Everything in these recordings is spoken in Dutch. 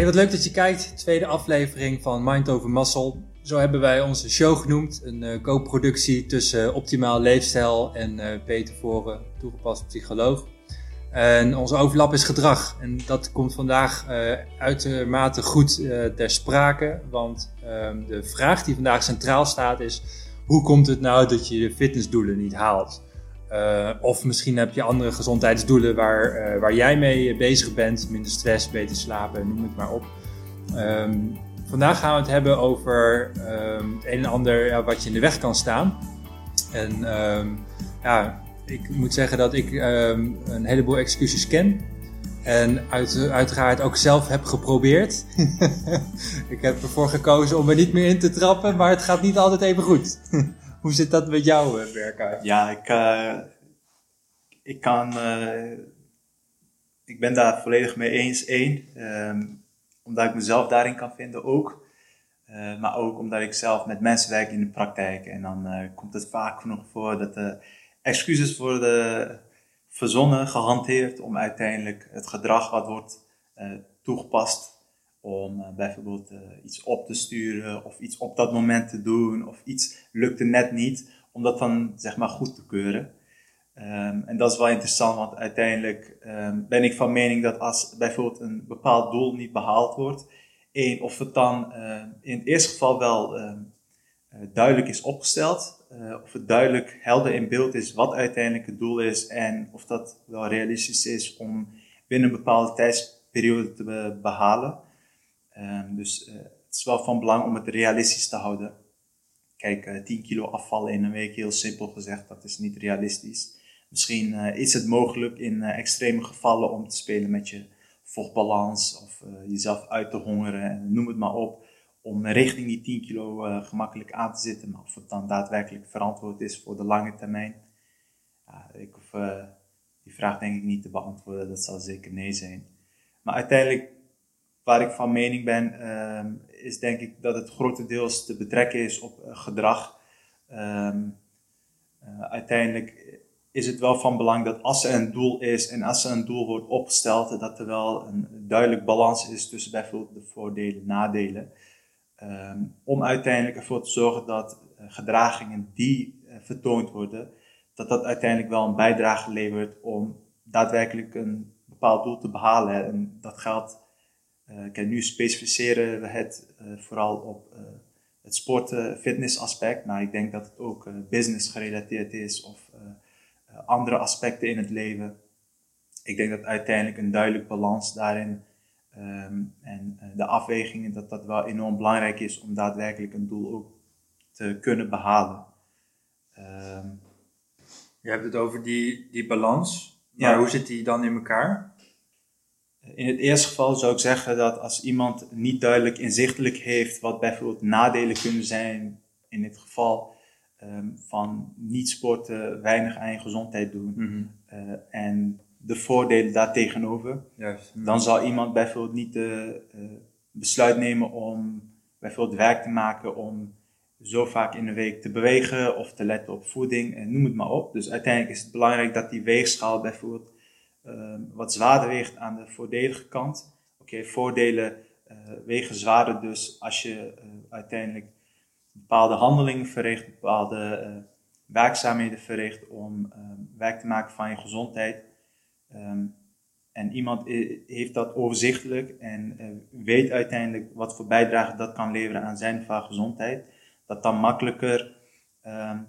Hey, wat leuk dat je kijkt. Tweede aflevering van Mind Over Muscle. Zo hebben wij onze show genoemd. Een uh, co-productie tussen Optimaal Leefstijl en uh, Peter Voren, toegepast psycholoog. En onze overlap is gedrag. En dat komt vandaag uh, uitermate goed ter sprake. Want ehm, de vraag die vandaag centraal staat is... Hoe komt het nou dat je je fitnessdoelen niet haalt? Uh, of misschien heb je andere gezondheidsdoelen waar, uh, waar jij mee bezig bent. Minder stress, beter slapen, noem het maar op. Um, vandaag gaan we het hebben over um, het een en ander ja, wat je in de weg kan staan. En um, ja, ik moet zeggen dat ik een heleboel excuses ken. En uit, uiteraard ook zelf heb geprobeerd. ik heb ervoor gekozen om er niet meer in te trappen, maar het gaat niet altijd even goed. Hoe zit dat met jou, eh, Berka? Ja, ik, uh, ik kan. Uh, ik ben daar volledig mee eens. Eén, um, omdat ik mezelf daarin kan vinden ook. Maar ook omdat ik zelf met mensen werk in de praktijk. En dan komt het vaak genoeg voor dat de excuses worden verzonnen, gehanteerd. om uiteindelijk het gedrag wat wordt toegepast om uh, bijvoorbeeld uh, iets op te sturen of iets op dat moment te doen of iets lukte net niet, om dat dan zeg maar goed te keuren. Um, en dat is wel interessant, want uiteindelijk um, ben ik van mening dat als bijvoorbeeld een bepaald doel niet behaald wordt, één, of het dan uh, in het eerste geval wel duidelijk is opgesteld, of het duidelijk helder in beeld is wat uiteindelijk het doel is en of dat wel realistisch is om binnen een bepaalde tijdsperiode te be behalen. Um, dus uh, het is wel van belang om het realistisch te houden. Kijk, uh, 10 kilo afvallen in een week, heel simpel gezegd, dat is niet realistisch. Misschien uh, is het mogelijk in extreme gevallen om te spelen met je vochtbalans of jezelf uit te hongeren, en noem het maar op, om richting die 10 kilo gemakkelijk aan te zitten. Maar of het dan daadwerkelijk verantwoord is voor de lange termijn, ik hoef die vraag denk ik niet te beantwoorden, dat zal zeker nee zijn. Maar uiteindelijk waar ik van mening ben, ehm, is denk ik dat het grotendeels te betrekken is op uh, gedrag. Um, uh, uiteindelijk is het wel van belang dat als er een doel is en als er een doel wordt opgesteld, dat er wel een duidelijk balans is tussen bijvoorbeeld de voordelen en nadelen. Um, om uiteindelijk ervoor te zorgen dat uh, gedragingen die vertoond worden, dat dat uiteindelijk wel een bijdrage levert om daadwerkelijk een bepaald doel te behalen. En dat geldt uh, kijk, nu specificeren we het uh, vooral op uh, het sport-fitness aspect, maar ik denk dat het ook business gerelateerd is of andere aspecten in het leven. Ik denk dat uiteindelijk een duidelijk balans daarin um, en de afwegingen, dat dat wel enorm belangrijk is om daadwerkelijk een doel ook te kunnen behalen. Um, Je hebt het over die, die balans, maar ja. hoe zit die dan in elkaar? In het eerste geval zou ik zeggen dat als iemand niet duidelijk inzichtelijk heeft wat bijvoorbeeld nadelen kunnen zijn, in dit geval um, van niet sporten, weinig aan je gezondheid doen mm -hmm. uh, en de voordelen daartegenover, yes. dan zal iemand bijvoorbeeld niet de uh, besluit nemen om bijvoorbeeld werk te maken om zo vaak in de week te bewegen of te letten op voeding en noem het maar op. Dus uiteindelijk is het belangrijk dat die weegschaal bijvoorbeeld uh, wat zwaarder weegt aan de voordelige kant. Oké, voordelen uh, wegen zwaarder dus als je uh, uiteindelijk bepaalde handelingen verricht, bepaalde werkzaamheden verricht om werk te maken van je gezondheid. Um, en iemand heeft dat overzichtelijk en weet uiteindelijk wat voor bijdrage dat kan leveren aan zijn of haar gezondheid. Dat dan makkelijker een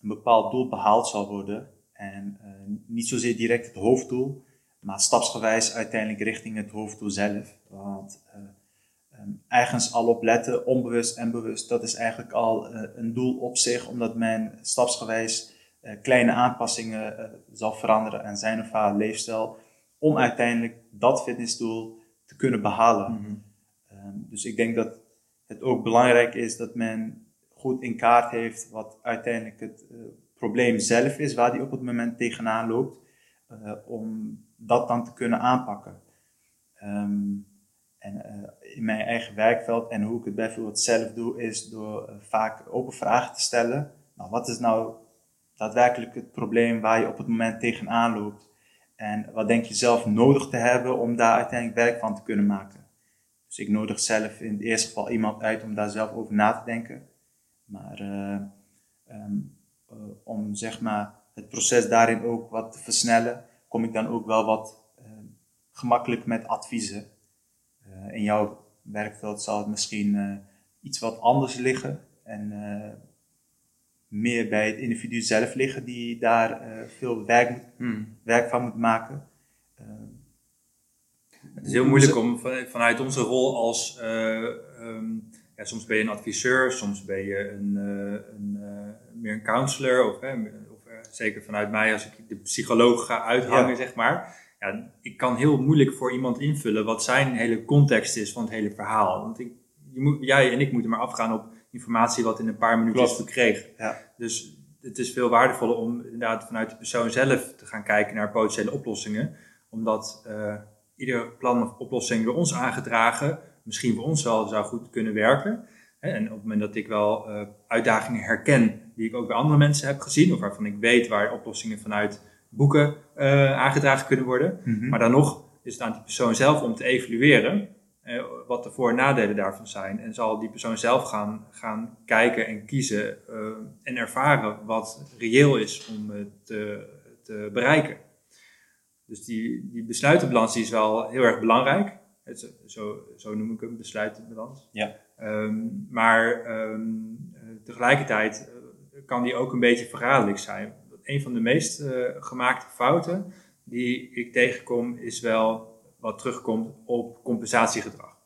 bepaald doel behaald zal worden en uh, niet zozeer direct het hoofddoel, maar stapsgewijs uiteindelijk richting het hoofddoel zelf. Want um, ergens al op letten, onbewust en bewust, dat is eigenlijk al uh, een doel op zich, omdat men stapsgewijs kleine aanpassingen zal veranderen aan zijn of haar leefstijl, om uiteindelijk dat fitnessdoel te kunnen behalen. Mm -hmm. um, dus ik denk dat het ook belangrijk is dat men goed in kaart heeft wat uiteindelijk het probleem zelf is, waar die op het moment tegenaan loopt, uh, om dat dan te kunnen aanpakken. Um, en uh, in mijn eigen werkveld en hoe ik het bijvoorbeeld zelf doe, is door uh, vaak open vragen te stellen. Nou, wat is nou daadwerkelijk het probleem waar je op het moment tegenaan loopt? En wat denk je zelf nodig te hebben om daar uiteindelijk werk van te kunnen maken? Dus ik nodig zelf in het eerste geval iemand uit om daar zelf over na te denken. Maar uh, om zeg maar het proces daarin ook wat te versnellen, kom ik dan ook wel wat uh, gemakkelijk met adviezen. in jouw werkveld zal het misschien iets wat anders liggen en meer bij het individu zelf liggen die daar veel werk, hmm. werk van moet maken. Het is heel moeilijk om vanuit onze rol als, uh, um, ja, soms ben je een adviseur, soms ben je een, uh, een uh, meer een counselor, of, of zeker vanuit mij als ik de psycholoog ga uithangen, zeg maar. Ja, ik kan heel moeilijk voor iemand invullen wat zijn hele context is van het hele verhaal. Want ik, je moet, jij en ik moeten maar afgaan op informatie wat in een paar minuutjes verkreeg. Ja. Dus het is veel waardevoller om inderdaad vanuit de persoon zelf te gaan kijken naar potentiële oplossingen. Omdat ieder plan of oplossing door ons aangedragen, misschien voor ons wel zou goed kunnen werken. En op het moment dat ik wel uh, uitdagingen herken die ik ook bij andere mensen heb gezien, of waarvan ik weet waar oplossingen vanuit boeken uh, aangedragen kunnen worden. Mhm. Maar dan nog is het aan die persoon zelf om te evalueren uh, wat de voor- en nadelen daarvan zijn. En zal die persoon zelf gaan, gaan kijken en kiezen en ervaren wat reëel is om te, te bereiken. Dus die, die besluitenbalans die is wel heel erg belangrijk. Zo, zo noem ik hem, besluitenbalans. Ja. Um, maar um, tegelijkertijd eh, kan die ook een beetje verraderlijk zijn. Een van de meest uh, gemaakte fouten die ik tegenkom is wel wat terugkomt op compensatiegedrag.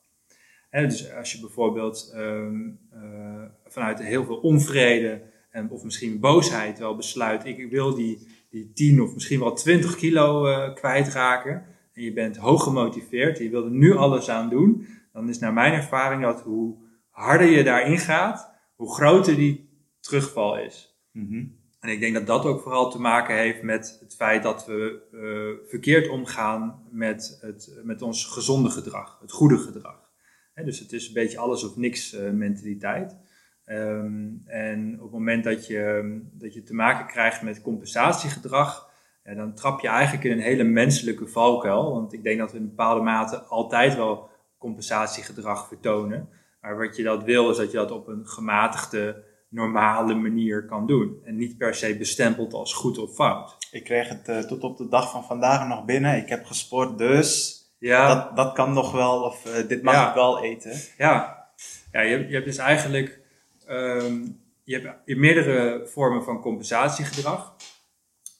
En dus als je bijvoorbeeld um, uh, vanuit heel veel onvrede en, of misschien boosheid wel besluit, ik wil die die 10 of misschien wel 20 kilo uh, kwijtraken. En je bent hoog gemotiveerd, je wil er nu alles aan doen. Dan is naar mijn ervaring dat hoe harder je daarin gaat, hoe groter die terugval is. Mhm. En ik denk dat dat ook vooral te maken heeft met het feit dat we uh, verkeerd omgaan met, het, met ons gezonde gedrag, het goede gedrag. dus het is een beetje alles of niks uh, mentaliteit. Um, en op het moment dat je, dat je te maken krijgt met compensatiegedrag, ja, dan trap je eigenlijk in een hele menselijke valkuil. Want ik denk dat we in bepaalde mate altijd wel compensatiegedrag vertonen. Maar wat je dat wil, is dat je dat op een gematigde, normale manier kan doen. En niet per se bestempeld als goed of fout. Ik kreeg het uh, tot op de dag van vandaag nog binnen. Ik heb gesport, dus ja. dat, dat kan nog wel, of uh, dit mag ja. ik wel eten. Ja, ja je, je hebt dus eigenlijk Um, je, hebt, meerdere vormen van compensatiegedrag.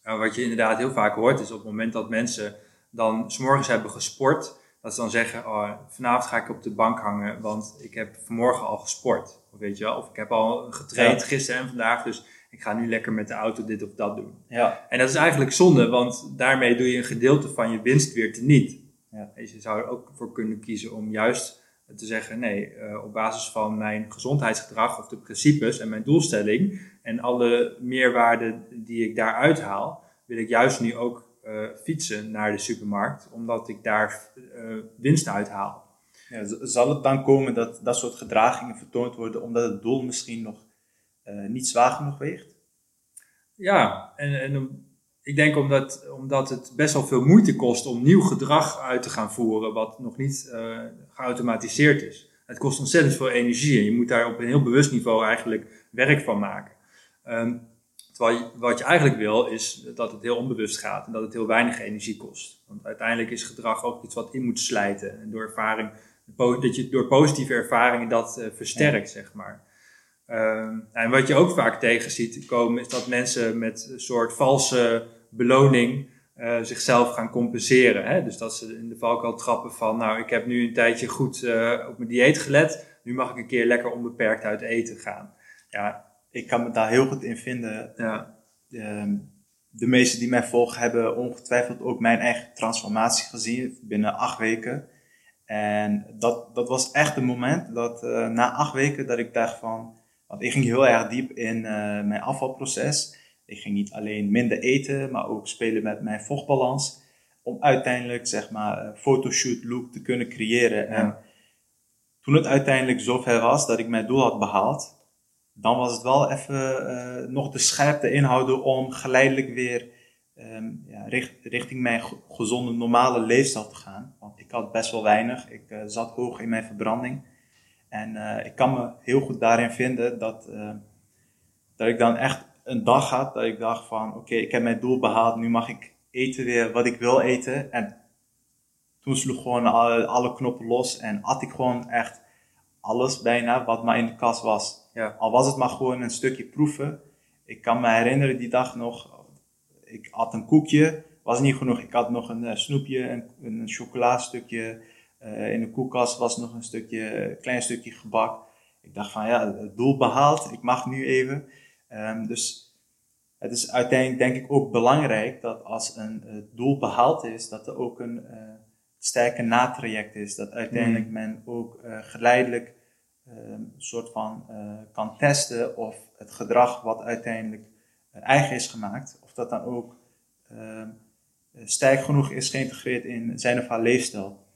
Uh, wat je inderdaad heel vaak hoort is op het moment dat mensen dan s'morgens hebben gesport, dat ze dan zeggen, oh, vanavond ga ik op de bank hangen, want ik heb vanmorgen al gesport. Of weet je wel, of ik heb al getraind gisteren en vandaag, dus ik ga nu lekker met de auto dit of dat doen. Ja. En dat is eigenlijk zonde, want daarmee doe je een gedeelte van je winst weer teniet. Ja. Dus je zou er ook voor kunnen kiezen om juist te zeggen, nee, uh, op basis van mijn gezondheidsgedrag of de principes en mijn doelstelling en alle meerwaarde die ik daaruit haal, wil ik juist nu ook uh, fietsen naar de supermarkt, omdat ik daar uh, winst uit haal. Ja, zal het dan komen dat dat soort gedragingen vertoond worden omdat het doel misschien nog niet zwaar genoeg weegt? Ja, en, en ik denk omdat, omdat het best wel veel moeite kost om nieuw gedrag uit te gaan voeren, wat nog niet uh, geautomatiseerd is. Het kost ontzettend veel energie en je moet daar op een heel bewust niveau eigenlijk werk van maken. Um, terwijl wat je eigenlijk wil is dat het heel onbewust gaat en dat het heel weinig energie kost. Want uiteindelijk is gedrag ook iets wat in moet slijten en door ervaring, dat je door positieve ervaringen dat uh, versterkt, zeg maar. Um, en wat je ook vaak tegen ziet komen is dat mensen met een soort valse beloning uh, zichzelf gaan compenseren. Hè? Dus dat ze in de valkuil trappen van, nou, ik heb nu een tijdje goed uh, op mijn dieet gelet, nu mag ik een keer lekker onbeperkt uit eten gaan. Ja, ik kan me daar heel goed in vinden. Ja. De, de meesten die mij volgen hebben ongetwijfeld ook mijn eigen transformatie gezien binnen acht weken. En dat, dat was echt een moment dat uh, na acht weken dat ik dacht van, want ik ging heel erg diep in mijn afvalproces. Ik ging niet alleen minder eten, maar ook spelen met mijn vochtbalans. Om uiteindelijk, zeg maar, een fotoshoot look te kunnen creëren. En toen het uiteindelijk zover was dat ik mijn doel had behaald, dan was het wel even uh, nog de scherpte inhouden om geleidelijk weer ehm, ja, richting mijn gezonde, normale leefstijl te gaan. Want ik had best wel weinig. Ik uh, zat hoog in mijn verbranding. En uh, ik kan me heel goed daarin vinden dat, dat ik dan echt een dag had dat ik dacht van oké, ik heb mijn doel behaald, nu mag ik eten weer wat ik wil eten. En toen sloeg gewoon alle, alle knoppen los en at ik gewoon echt alles bijna wat maar in de kast was. Ja. Al was het maar gewoon een stukje proeven. Ik kan me herinneren die dag nog, ik at een koekje, was niet genoeg. Ik had nog een uh, snoepje, een, een chocoladestukje. Uh, in de koelkast was nog een stukje, klein stukje gebak. Ik dacht van ja, het doel behaald, ik mag nu even. Um, dus het is uiteindelijk denk ik ook belangrijk dat als een uh, doel behaald is, dat er ook een uh, sterke natraject is. Dat uiteindelijk mm. men ook uh, geleidelijk een soort van kan testen of het gedrag wat uiteindelijk eigen is gemaakt, of dat dan ook ehm, sterk genoeg is geïntegreerd in zijn of haar leefstijl.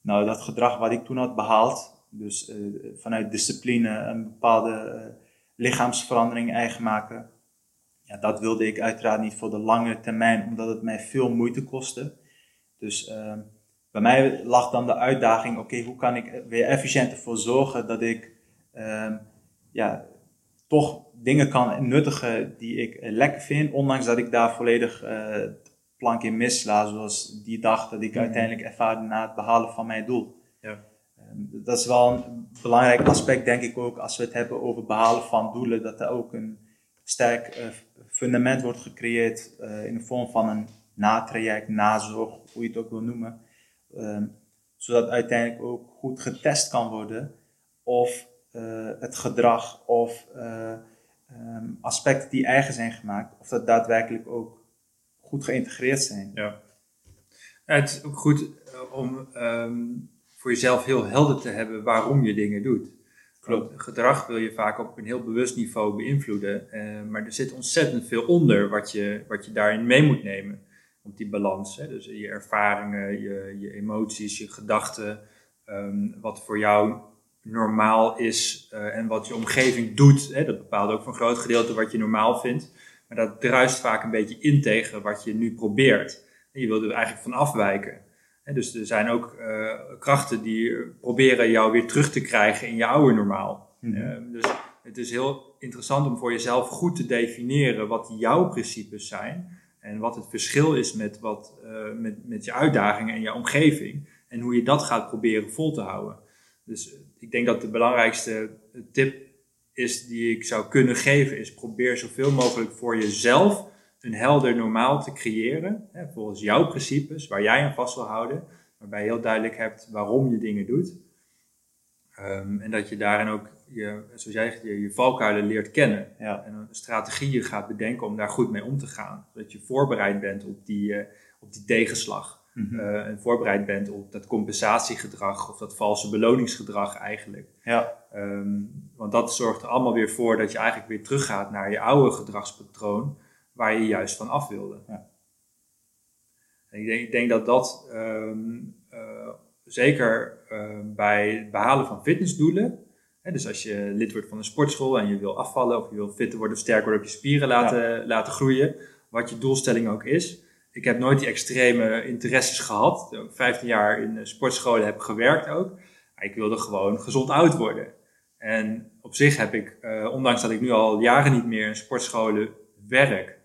Nou, dat gedrag wat ik toen had behaald, dus vanuit discipline een bepaalde lichaamsverandering eigen maken. Ja, dat wilde ik uiteraard niet voor de lange termijn, omdat het mij veel moeite kostte. Dus uh, bij mij lag dan de uitdaging, oké, hoe kan ik weer efficiënt ervoor zorgen dat ik uh, ja, toch dingen kan nuttigen die ik lekker vind, ondanks dat ik daar volledig uh, plank in missla, zoals die dag dat ik mhm. uiteindelijk ervaarde na het behalen van mijn doel. Ehm, dat is wel een belangrijk aspect, denk ik ook, als we het hebben over behalen van doelen, dat er ook een sterk uh, fundament wordt gecreëerd uh, in de vorm van een natraject, nazorg, hoe je het ook wil noemen. Um, zodat uiteindelijk ook goed getest kan worden of uh, het gedrag of um, aspecten die eigen zijn gemaakt, of dat daadwerkelijk ook goed geïntegreerd zijn. Ja. Het is ook goed om um, voor jezelf heel helder te hebben waarom je dingen doet. Klopt. Gedrag wil je vaak op een heel bewust niveau beïnvloeden, uh, maar er zit ontzettend veel onder wat je, wat je daarin mee moet nemen. Op die balans. Hè? Dus je ervaringen, je, je emoties, je gedachten, um, wat voor jou normaal is uh, en wat je omgeving doet. Hè? Dat bepaalt ook voor een groot gedeelte wat je normaal vindt. Maar dat druist vaak een beetje in tegen wat je nu probeert. En je wilt er eigenlijk van afwijken dus er zijn ook uh, krachten die proberen jou weer terug te krijgen in je oude normaal. Mm -hmm. dus het is heel interessant om voor jezelf goed te definiëren wat jouw principes zijn. En wat het verschil is met, wat, uh, met, met je uitdagingen en je omgeving. En hoe je dat gaat proberen vol te houden. Dus ik denk dat de belangrijkste tip is die ik zou kunnen geven, is probeer zoveel mogelijk voor jezelf een helder normaal te creëren, hè, volgens jouw principes, waar jij aan vast wil houden, waarbij je heel duidelijk hebt waarom je dingen doet. Um, en dat je daarin ook, je, zoals jij zegt, je, je valkuilen leert kennen. Ja. En strategieën gaat bedenken om daar goed mee om te gaan. Zodat je voorbereid bent op die, uh, op die tegenslag. Mm -hmm. uh, en voorbereid bent op dat compensatiegedrag of dat valse beloningsgedrag eigenlijk. Ja. Um, want dat zorgt er allemaal weer voor dat je eigenlijk weer teruggaat naar je oude gedragspatroon waar je juist van af wilde. Ja. En ik, denk, ik denk dat dat um, uh, zeker uh, bij het behalen van fitnessdoelen, hè, dus als je lid wordt van een sportschool en je wil afvallen of je wil fitter worden of sterker worden of je spieren laten, ja. laten groeien, wat je doelstelling ook is. Ik heb nooit die extreme interesses gehad. Ik 15 jaar in sportscholen heb gewerkt ook. Maar ik wilde gewoon gezond oud worden. En op zich heb ik, uh, ondanks dat ik nu al jaren niet meer in sportscholen werk,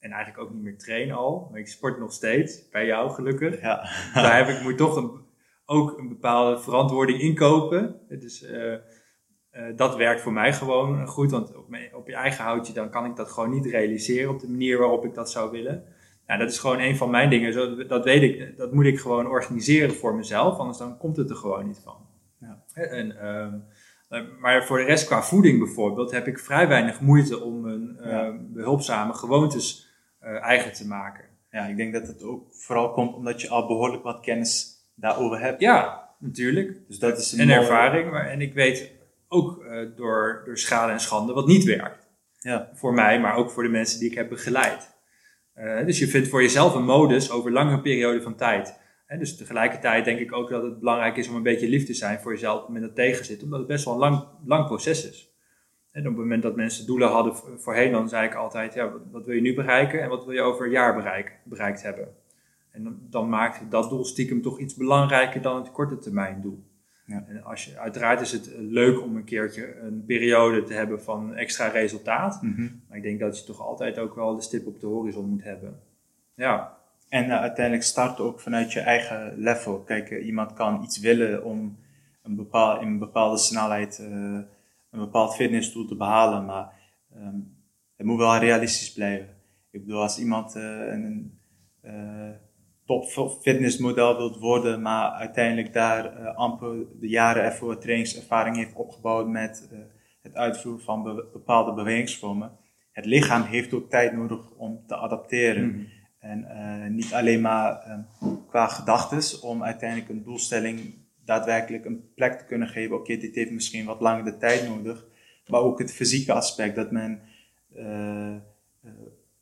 en eigenlijk ook niet meer train al. Maar ik sport nog steeds, bij jou gelukkig. Ja. Daar heb ik, moet toch een, ook een bepaalde verantwoording inkopen. Dus uh, uh, dat werkt voor mij gewoon goed. Want op, mijn, op je eigen houtje dan kan ik dat gewoon niet realiseren op de manier waarop ik dat zou willen. Nou, dat is gewoon een van mijn dingen. Zo, dat weet ik, dat moet ik gewoon organiseren voor mezelf. Anders dan komt het er gewoon niet van. Ja. En, um, maar voor de rest, qua voeding bijvoorbeeld, heb ik vrij weinig moeite om een ja. behulpzame gewoontes uh, eigen te maken. Ja, ik denk dat het ook vooral komt omdat je al behoorlijk wat kennis daarover hebt. Ja, natuurlijk. Dus dat is een, ervaring. Maar, en ik weet ook uh, door, door schade en schande wat niet werkt. Ja. Voor mij, maar ook voor de mensen die ik heb begeleid. Uh, dus je vindt voor jezelf een modus over lange periode van tijd. Dus tegelijkertijd denk ik ook dat het belangrijk is om een beetje lief te zijn voor jezelf met het tegenzit, omdat het best wel een lang, lang proces is. En op het moment dat mensen doelen hadden voorheen, dan zei ik altijd, ja, wat wil je nu bereiken en wat wil je over een jaar bereikt hebben? En dan, dan maakt dat doel stiekem toch iets belangrijker dan het korte termijn doel. Ja. En als je, uiteraard is het leuk om een keertje een periode te hebben van extra resultaat. Mhm. Maar ik denk dat je toch altijd ook wel de stip op de horizon moet hebben. Ja. En uh, uiteindelijk start ook vanuit je eigen level. Kijk, uh, iemand kan iets willen om een bepaal, in een bepaalde snelheid uh, een bepaald fitnessdoel te behalen, maar um, het moet wel realistisch blijven. Ik bedoel, als iemand een top fitnessmodel wilt worden, maar uiteindelijk daar uh, amper de jaren ervoor trainingservaring heeft opgebouwd met het uitvoeren van be bepaalde bewegingsvormen. Het lichaam heeft ook tijd nodig om te adapteren. Mm -hmm. En niet alleen maar um, qua gedachtes, om uiteindelijk een doelstelling daadwerkelijk een plek te kunnen geven. Oké, okay, dit heeft misschien wat langer de tijd nodig. Maar ook het fysieke aspect, dat men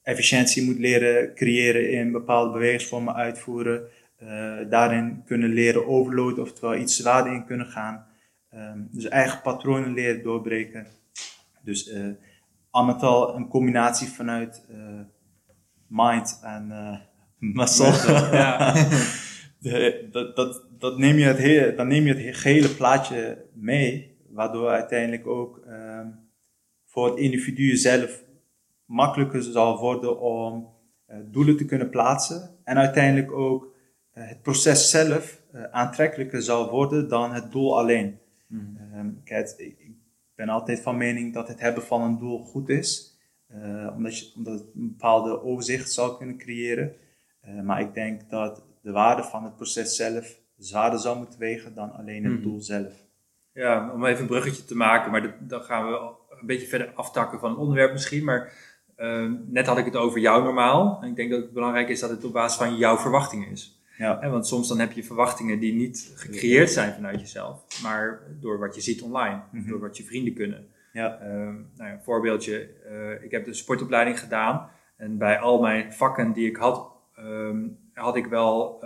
efficiëntie moet leren creëren in bepaalde bewegingsvormen uitvoeren. Uh, daarin kunnen leren overloaden, oftewel iets zwaarder in kunnen gaan. Um, dus eigen patronen leren doorbreken. Dus uh, al met al een combinatie vanuit mind en muscle. ja. De, dat, dat, dat neem je het hele, dan neem je het gehele plaatje mee, waardoor uiteindelijk ook um, voor het individu zelf makkelijker zal worden om uh, doelen te kunnen plaatsen en uiteindelijk ook uh, het proces zelf uh, aantrekkelijker zal worden dan het doel alleen. Mm. Um, kijk, ik ben altijd van mening dat het hebben van een doel goed is, omdat, je, omdat het een bepaalde overzicht zal kunnen creëren. maar ik denk dat de waarde van het proces zelf zwaarder zal moeten wegen dan alleen het mm. doel zelf. Ja, om even een bruggetje te maken, maar dan gaan we een beetje verder aftakken van het onderwerp misschien. Maar Ehm, net had ik het over jou normaal. En ik denk dat het belangrijk is dat het op basis van jouw verwachtingen is. Ja. want soms dan heb je verwachtingen die niet gecreëerd zijn vanuit jezelf, maar door wat je ziet online, mm door wat je vrienden kunnen. Ja. Um, nou ja, een voorbeeldje, uh, ik heb de sportopleiding gedaan en bij al mijn vakken die ik had, um, had ik wel,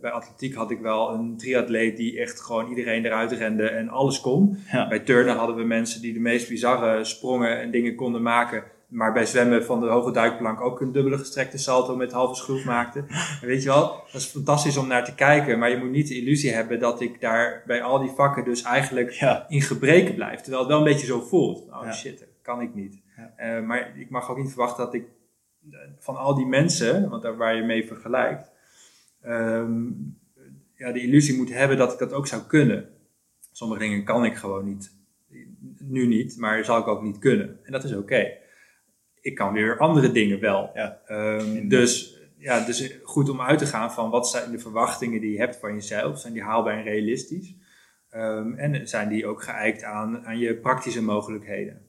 bij atletiek had ik wel een triatleet die echt gewoon iedereen eruit rende en alles kon. Ja. Bij turnen hadden we mensen die de meest bizarre sprongen en dingen konden maken maar bij zwemmen van de hoge duikplank ook een dubbele gestrekte salto met halve schroef maakte. En weet je wel, dat is fantastisch om naar te kijken. Maar je moet niet de illusie hebben dat ik daar bij al die vakken dus eigenlijk ja. in gebreken blijf. Terwijl het wel een beetje zo voelt. Oh shit, dat kan ik niet. Uh, maar ik mag ook niet verwachten dat ik eh, van al die mensen, want daar waar je mee vergelijkt, um, ja, de illusie moet hebben dat ik dat ook zou kunnen. Sommige dingen kan ik gewoon niet. Nu niet, maar zal ik ook niet kunnen. En dat is oké ik kan weer andere dingen wel. Ja. Um, dus, ja, dus goed om uit te gaan van wat zijn de verwachtingen die je hebt van jezelf. Zijn die haalbaar en realistisch? Um, en zijn die ook geëikt aan, aan je praktische mogelijkheden?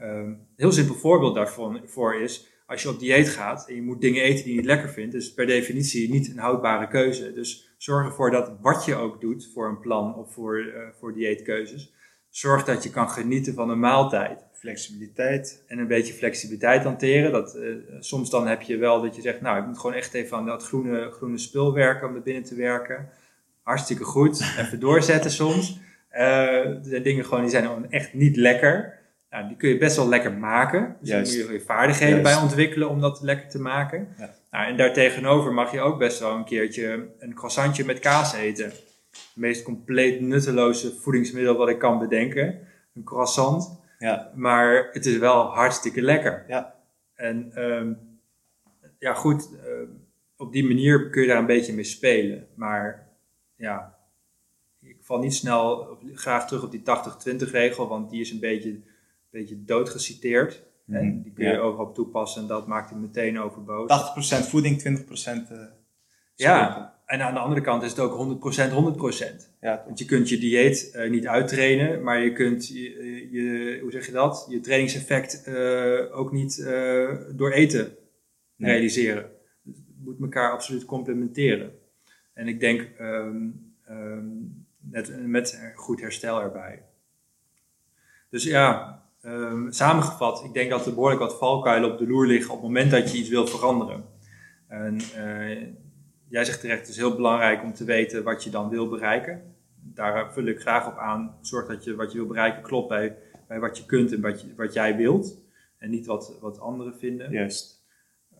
Um, een heel simpel voorbeeld daarvoor is, als je op dieet gaat en je moet dingen eten die je niet lekker vindt, is per definitie niet een houdbare keuze. Dus zorg ervoor dat wat je ook doet voor een plan of voor, uh, voor dieetkeuzes, zorg dat je kan genieten van een maaltijd flexibiliteit. En een beetje flexibiliteit hanteren. Dat, uh, soms dan heb je wel dat je zegt, nou, ik moet gewoon echt even aan dat groene, groene spul werken om er binnen te werken. Hartstikke goed. Even doorzetten soms. Uh, er zijn dingen gewoon die zijn echt niet lekker. Nou, die kun je best wel lekker maken. Dus daar moet je je vaardigheden bij ontwikkelen om dat lekker te maken. Ja. Nou, en daartegenover mag je ook best wel een keertje een croissantje met kaas eten. Het meest compleet nutteloze voedingsmiddel wat ik kan bedenken. Een croissant. Ja. Maar het is wel hartstikke lekker. Ja. En um, ja, goed, uh, op die manier kun je daar een beetje mee spelen. Maar ja, ik val niet snel graag terug op die 80-20 regel, want die is een beetje, beetje doodgeciteerd. Mm -hmm. En die kun je ja. overal op toepassen en dat maakt hem meteen overbodig. 80% voeding, 20% uh, Ja, en aan de andere kant is het ook 100% 100%. Ja, Want je kunt je dieet uh, niet uittrainen, maar je kunt je, je, hoe zeg je dat? Je trainingseffect uh, ook niet uh, door eten nee. realiseren. Het moet elkaar absoluut complementeren. En ik denk um, um, net, met goed herstel erbij. Dus ja, um, samengevat, ik denk dat er behoorlijk wat valkuilen op de loer liggen op het moment dat je iets wil veranderen. En jij zegt terecht, het is heel belangrijk om te weten wat je dan wil bereiken. Daar vul ik graag op aan. Zorg dat je wat je wil bereiken klopt bij, bij wat je kunt en wat, je, wat jij wilt. En niet wat, wat anderen vinden. Juist.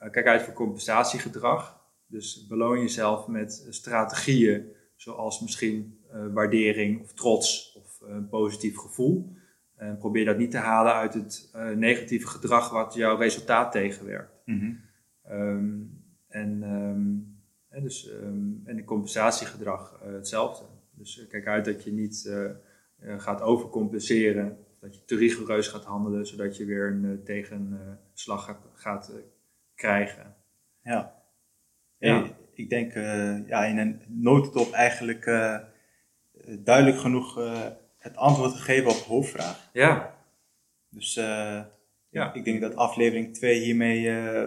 Uh, kijk uit voor compensatiegedrag. Dus beloon jezelf met strategieën zoals misschien uh, waardering of trots of een positief gevoel. En probeer dat niet te halen uit het uh, negatieve gedrag wat jouw resultaat tegenwerkt. Mm -hmm. um, en, um, en, dus, um, en de compensatiegedrag uh, hetzelfde. Dus kijk uit dat je niet gaat overcompenseren, dat je te rigoureus gaat handelen, zodat je weer een tegenslag gaat, gaat krijgen. Ja. ja. Ik, ik denk ja, in een notendop eigenlijk duidelijk genoeg het antwoord gegeven op de hoofdvraag. Ja. Dus uh, ja. ik denk dat aflevering 2 hiermee uh,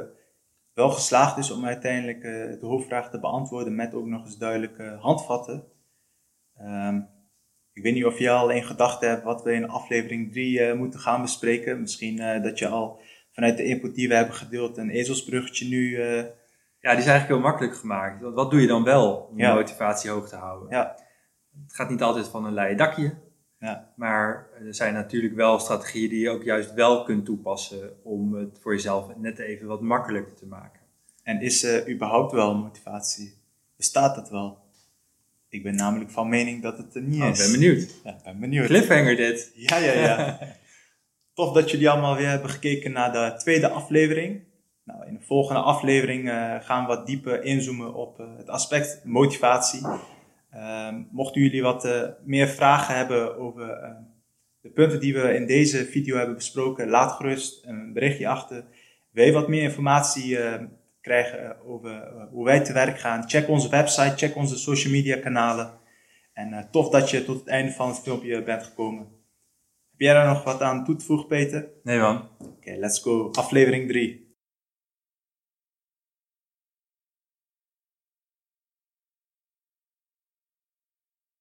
wel geslaagd is om uiteindelijk uh, de hoofdvraag te beantwoorden met ook nog eens duidelijke handvatten. Um, ik weet niet of je al in gedachten hebt wat we in aflevering 3 moeten gaan bespreken. Misschien dat je al vanuit de input die we hebben gedeeld een ezelsbruggetje nu... ja, die is eigenlijk heel makkelijk gemaakt. Wat doe je dan wel om je ja. motivatie hoog te houden? Ja. Het gaat niet altijd van een leien dakje. Ja. Maar er zijn natuurlijk wel strategieën die je ook juist wel kunt toepassen om het voor jezelf net even wat makkelijker te maken. En is er überhaupt wel motivatie? Bestaat dat wel? Ik ben namelijk van mening dat het er niet oh, is. Ik ben benieuwd. Ja, ben benieuwd. Cliffhanger dit. Ja, ja, ja. Tof dat jullie allemaal weer hebben gekeken naar de tweede aflevering. Nou, in de volgende aflevering uh, gaan we wat dieper inzoomen op uh, het aspect motivatie. Um, mochten jullie wat uh, meer vragen hebben over uh, de punten die we in deze video hebben besproken, laat gerust een berichtje achter. Wil je wat meer informatie uh, krijgen over hoe wij te werk gaan? Check onze website, check onze social media kanalen. En tof dat je tot het einde van het filmpje bent gekomen. Heb jij daar nog wat aan toe te voegen, Peter? Nee man. Oké, okay, let's go. Aflevering 3.